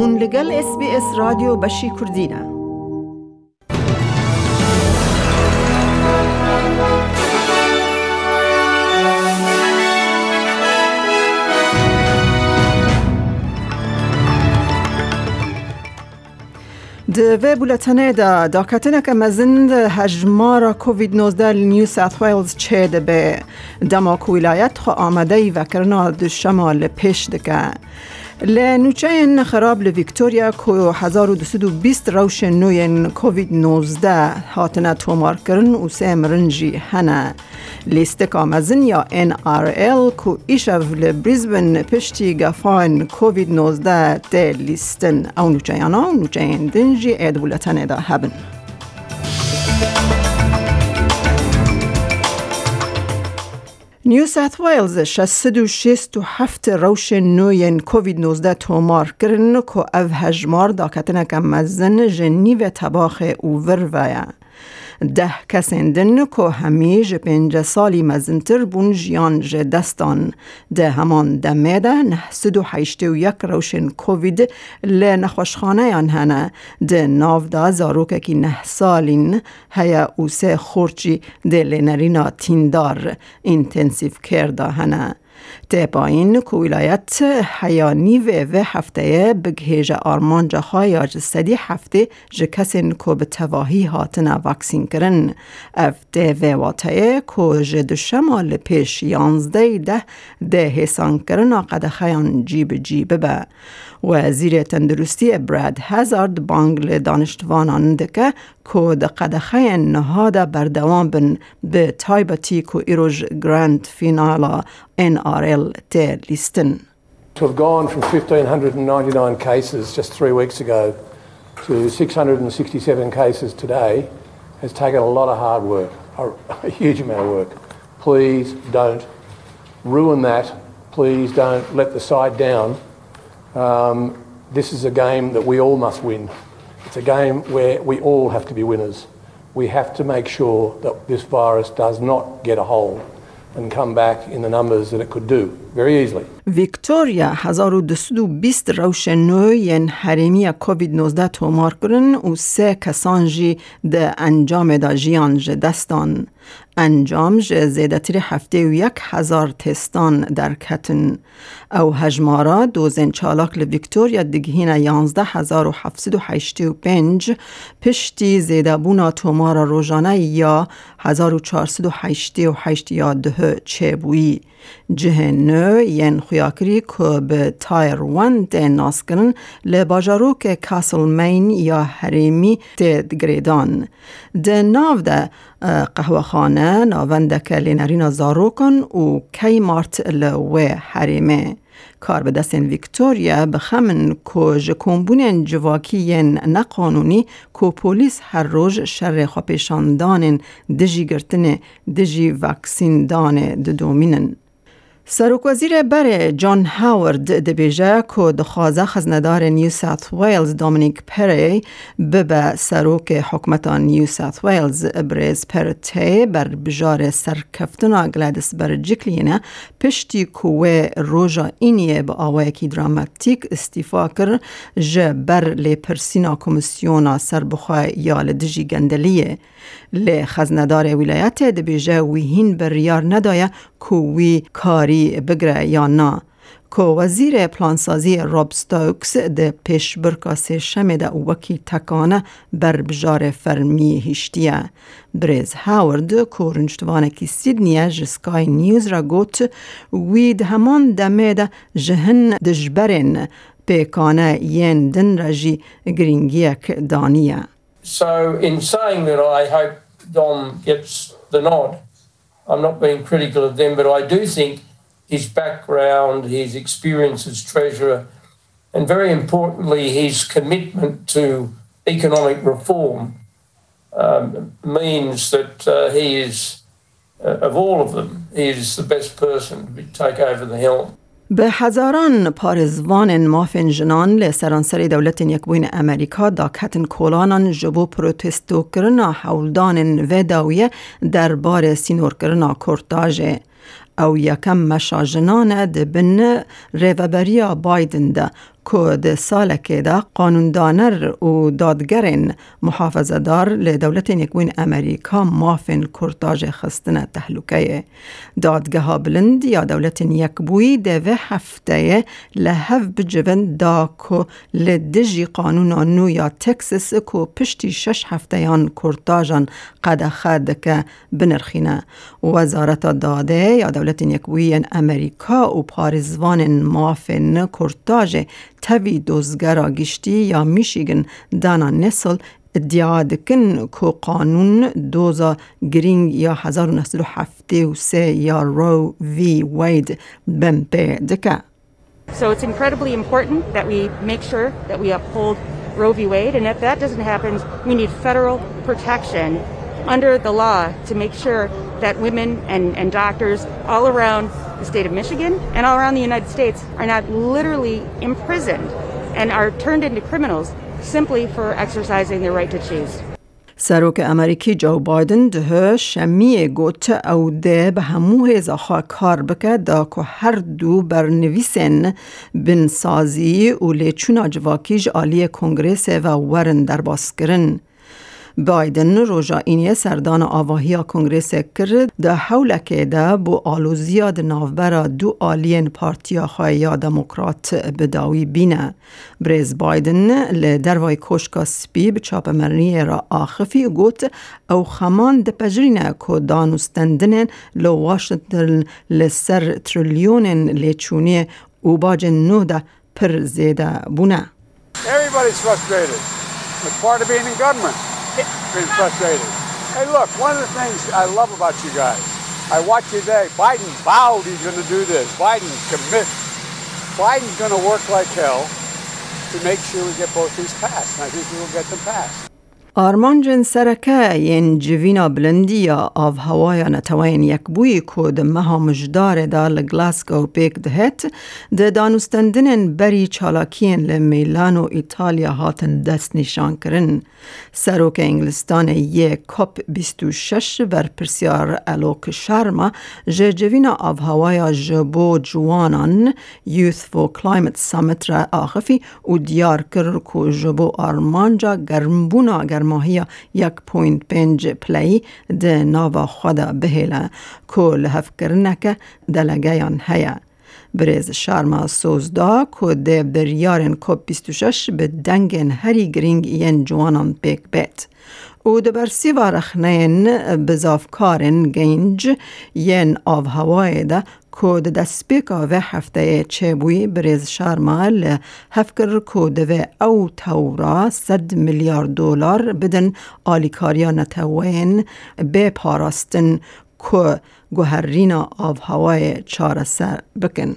هون لگل اس بی اس رادیو بشی کردینه. د بولتنه دا دا کتنه که مزند هجمار کووید 19 نیو ساوت ویلز چه ده به دماک ولایت خو آمده و کرنا دو شمال پیش دکه. لنوچه خراب لویکتوریا کو 1220 روش نوین کووید 19 هاتنه تومار کرن و سه مرنجی هنه لیست کامزن یا NRL کو ایشو لبریزبن پشتی گفان کووید 19 ده لیستن. او نوچه یانا و نوچه دنجی اید بولتن دا هبن نیو ساوت ویلز 667 روش نوین کووید 19 تومار کرن که او هجمار دا کتنه که مزن جنی و تباخ اوور ویا. ده کسین دن که همیج پنج سالی مزنتر بون جیان دستان. ده همان دمه ده نه سدو حیشته و یک روشن کووید ل نخوشخانه یان هنه. ده ناو دا زاروکه کی نه سالین. هیا او سه خورچی ده لنرینا تیندار. انتنسیف کرده هنه. تپاین که ولایت حیانی و و هفته بگهیج آرمان جاهای یا جستدی هفته جه کسین که به تواهی هاتن وکسین کرن. افته و واته که جه شمال پیش یانزده ده ده حسان کرن قد خیان جیب جیب به. وزیر تندرستی براد هزارد بانگل دانشتوانان دکه که ده قدخه نهاد بردوام بن به تایبتی که ایروژ گراند فینالا NRL ته لیستن. To have gone from 1,599 cases just three weeks ago to 667 cases today has taken a lot of hard work, a, a huge amount of work. Please don't ruin that. Please don't let the side down. Um, this is a game that we all must win. It's a game where we all have to be winners. We have to make sure that this virus does not get a hold and come back in the numbers that it could do. ویکتوریا 1220 روش نو ین حریمی کووید 19 تومار کرن و سه کسان جی ده انجام دا جیان جه دستان. انجام جه زیده تیر هفته و یک هزار تستان در کتن. او هجمارا دوزن چالاک لویکتوریا دگهین یانزده هزار و هفتصد و هشتی و پنج پشتی زیده بونا تومارا روزانه یا هزار و چارصد و هشتی و هشت یا ده چه بویی. جه نو ین خویاکری که به تایر وان ده لباجاروک کاسل مین یا حریمی ده گریدان. ده ناو ده قهوه خانه ناونده لینرینا زاروکن و کی مارت لوه حریمه. کار به دستین ویکتوریا بخمن که جکومبون جواکیین نقانونی که پولیس هر روز شر خوپیشاندان دجی گرتن دجی وکسین دان ددومینن. سروک وزیر بر جان هاورد دبیجه که دخوازه خزندار نیو ساوت ویلز دومینیک پری به سروک حکمت نیو ساوت ویلز بریز پرتی بر بجار سرکفتنا گلادس بر جکلینه پشتی کوه روژا اینیه با آوه کی دراماتیک استیفا کر جه بر لی پرسینا کمیسیونا سربخواه یا لدجی گندلیه. لی خزندار ولایت دبیجه ویهین بر ریار ندایه که وی کاری بگره یا نه که وزیر پلانسازی راب ستوکس ده پیش برکاس شمه ده وکی تکانه بر بجار فرمی هشتیه. بریز هاورد که رنجتوانه کی سیدنیه جسکای نیوز را گوت وی ده همان دمه ده جهن دجبرین پیکانه ین دن را جی گرینگیک دانیه. So in saying that I hope Dom gets the nod, I'm not being critical of them, but I do think his background, his experience as treasurer, and very importantly, his commitment to economic reform um, means that uh, he is, uh, of all of them, he is the best person to take over the helm. به هزاران پارزوان مافن جنان لسرانسر دولت یکبوین امریکا دا کتن کولانان جبو پروتستو کرنا حولدان و داویه در بار سینور کرنا کرتاجه. او یکم مشاجنان ده بن ریوبریا بایدن ده که ده سال که ده قانون دانر و دادگرن محافظه دار لدولت یکوین امریکا مافن کرتاج خستن تحلوکه. دادگه ها بلند یا دولت یکبوی ده و هفته لحف بجوین دا که لدجی قانون نو یا تکسس که پشتی شش هفته یان کرتاجان قد خد که بنرخینه. وزارت داده یا دولت یکبوی امریکا و پارزوان مافن کرتاج توی دوزگرا گشتی یا میشیگن دانا نسل ادعا دکن که قانون دوزا گرینگ یا 1973 یا رو وی وید بمپه دکه So it's incredibly important that we make sure that we uphold Roe v. Wade, and if that doesn't happen, we need federal protection under the law to make sure that women and, and doctors all around the state of Michigan and all around the United States are not literally imprisoned and are turned into criminals simply for exercising their right to choose. سروک امریکی جو بایدن ده شمیه گوت او ده به همو هزاخوا کار بکه دا که هر دو برنویسن بن سازی و لیچونا جواکیج آلی کنگریس و ورن در باس کرن. بایدن روژا اینی سردان آواهی کنگریس کرد ده حولکه ده بو آلوزیا ده نافبرا دو آلین پارتیا خواهی دموکرات بداوی بینه. بریز بایدن لدروای کوشکا سپی به چاپ مرنی را آخفی گوت او خمان ده پجرینه که دانوستندن لو واشنطن لسر تریلیونن لیچونی او باج نو ده پر زیده بونه. Being frustrated. Hey, look, one of the things I love about you guys, I watch you today. Biden vowed he's going to do this. Biden commit. Biden's going to work like hell to make sure we get both these passed, and I think we will get them passed. آرمانجن سرکه ین جوینا بلندی یا آف هوایا نتوین یک بوی کود مها مجدار دا لگلاسگو پیک دهت. ده دانوستندنن بری چالاکین لمیلان و ایتالیا هاتن دست نشان کرن. سروک انگلستان یک کپ 26 بر پرسیار الوک شرما. جه جوینا آف هوایا جبو جوانان. یوث فو کلایمت سامت را آخفی و دیار کر کو جبو آرمانجا گرمبونا گرماهی یک پوینت پنج پلی ده ناوا خدا بهیله که لحف کرنک دلگیان هیا. بریز شرما سوزدا که ده بریارن کپ 26 به دنگن هری گرینگ ین جوانان پیک بیت. او ده برسی وارخنین بزافکارن گنج ین آف هوای ده که ده دسپیکا و هفته چه بوی بریز شرما هفکر که ده او تورا صد میلیارد دلار بدن آلیکاریا نتوین به پاراستن که گوهرینا آف هوای چار سر بکن.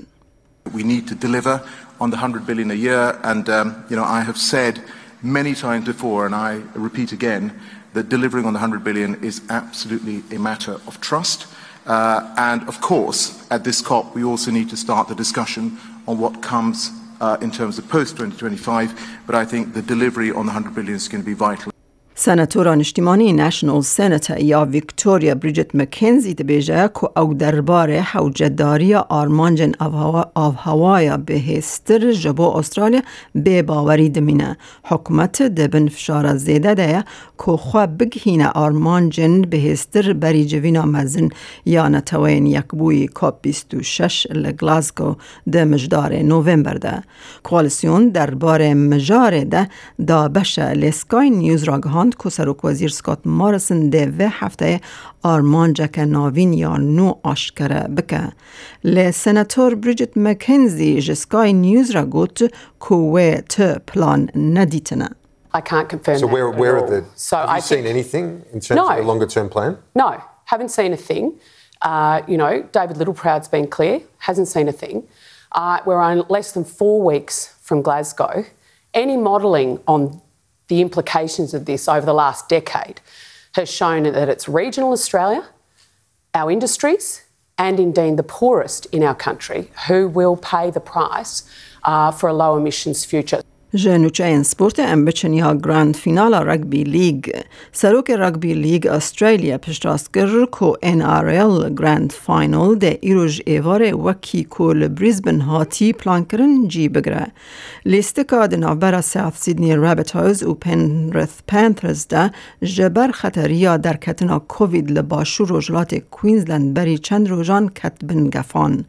We need to deliver on the 100 billion a year, and um, you know I have said many times before, and I repeat again, that delivering on the 100 billion is absolutely a matter of trust. Uh, and of course, at this COP, we also need to start the discussion on what comes uh, in terms of post 2025. But I think the delivery on the 100 billion is going to be vital. سناتوران اجتماعی نشنال سنتا یا ویکتوریا بریجت مکنزی دبیجه که او درباره حوجداری آرمانجن آف هوایا به هستر جبو استرالیا به باوری دمینه. حکومت دبن فشار زیده ده که خواه بگهین آرمانجن به هستر بری جوینا مزن یا نتوین یک بوی کاب 26 لگلاسگو ده مجدار نوامبر ده. کوالسیون درباره مجار ده دا بشه لسکای نیوز را گهاند که سروک وزیر سکات مارسن ده و هفته آرمان جک ناوین یا نو آشکره بکه. لی سناتور بریجت مکنزی جسکای نیوز را گوت که وی ت پلان ندیتنه. I can't confirm So that. where, where are the? So have you I seen think- anything in terms No. of a longer term plan? No, haven't seen a thing. Uh, you know, David Littleproud's been clear, hasn't seen a thing. Uh, we're on less than four weeks from Glasgow. Any modelling on the implications of this over the last decade has shown that it's regional Australia, our industries, and indeed the poorest in our country who will pay the price uh, for a low emissions future. جنوچه سپورت ام بچن یا گراند فینال رگبی لیگ سروک رگبی لیگ استرالیا پشتاست گر کو ان آر ال گراند فاینال ده ایروژ ایوار وکی کول بریزبن هاتی پلان کرن جی بگره لیستکا ده نوبر ساوت سیدنی رابط هاوز و پنرث پانترز ده جبر خطریا در کتنا کووید لباشو روجلات کوینزلند بری چند روزان کت بن گفان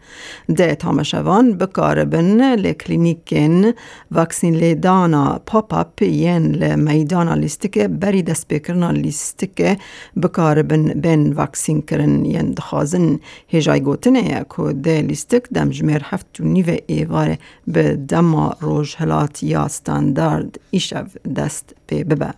ده تامشوان بکاربن لکلینیکن واکسین لی دانا پاپ اپ ین ل میدانا لیستکه بری دست بکرنا لیستکه بکاربن بین واکسین کرن ین دخوازن هجای گوتنه که ده لیستک دم جمیر هفت و نیو ایواره به دما روش هلات یا ستاندارد ایشف دست ببه.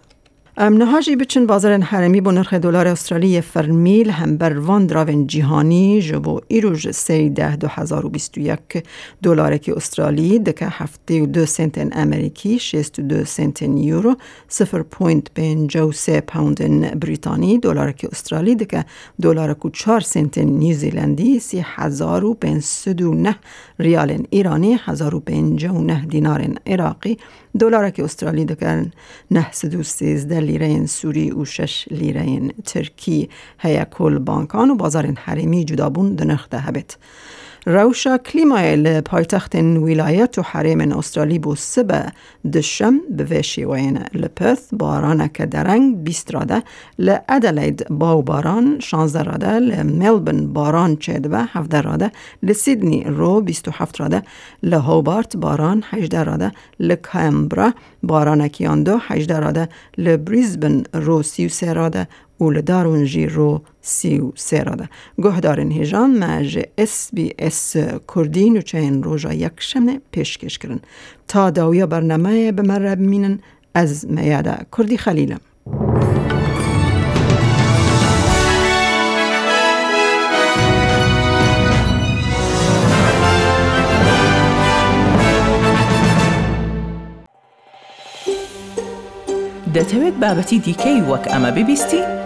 نهاجی بچن بازار حرمی با نرخ دلار استرالی فرمیل هم بر وان دراون جیهانی جبو ایروژ سی ده دو هزار و بیست و یک دلار که استرالی دکه هفته و دو سنت امریکی شست و دو سنت یورو سفر پوینت بین جو سه پوند بریتانی. دلار که استرالی دکه دلار کو چار سنت نیوزیلندی سی هزار و سد و نه ریال ایرانی هزار و بین جو نه دینار عراقی. دلار که استرالی دکن نه سد و سیزده لیره سوری و شش لیره ترکی هیا کل بانکان و بازار حرمی جدابون دنخ ده هبت. روشا کلیمای لپایتخت ولایت و حریم استرالی بو سبه دشم به وشی وین لپث باران که درنگ بیست راده لعدلید باو باران شانزده راده لملبن باران چید و هفته راده لسیدنی رو بیست و هفت راده لهوبارت باران هجده راده لکمبرا باران کیان دو هجده راده لبریزبن رو سی و سه راده جی رو سی سه راده گهدارن هیجان مج اس بی اس کردین و چین روژا یک شمنه پیشکش کرن تا داویا برنامه به مرب مینن از میاده کردی خلیلم دەتەوێت بابەتی دیکەی وەک ئەمە ببیستی؟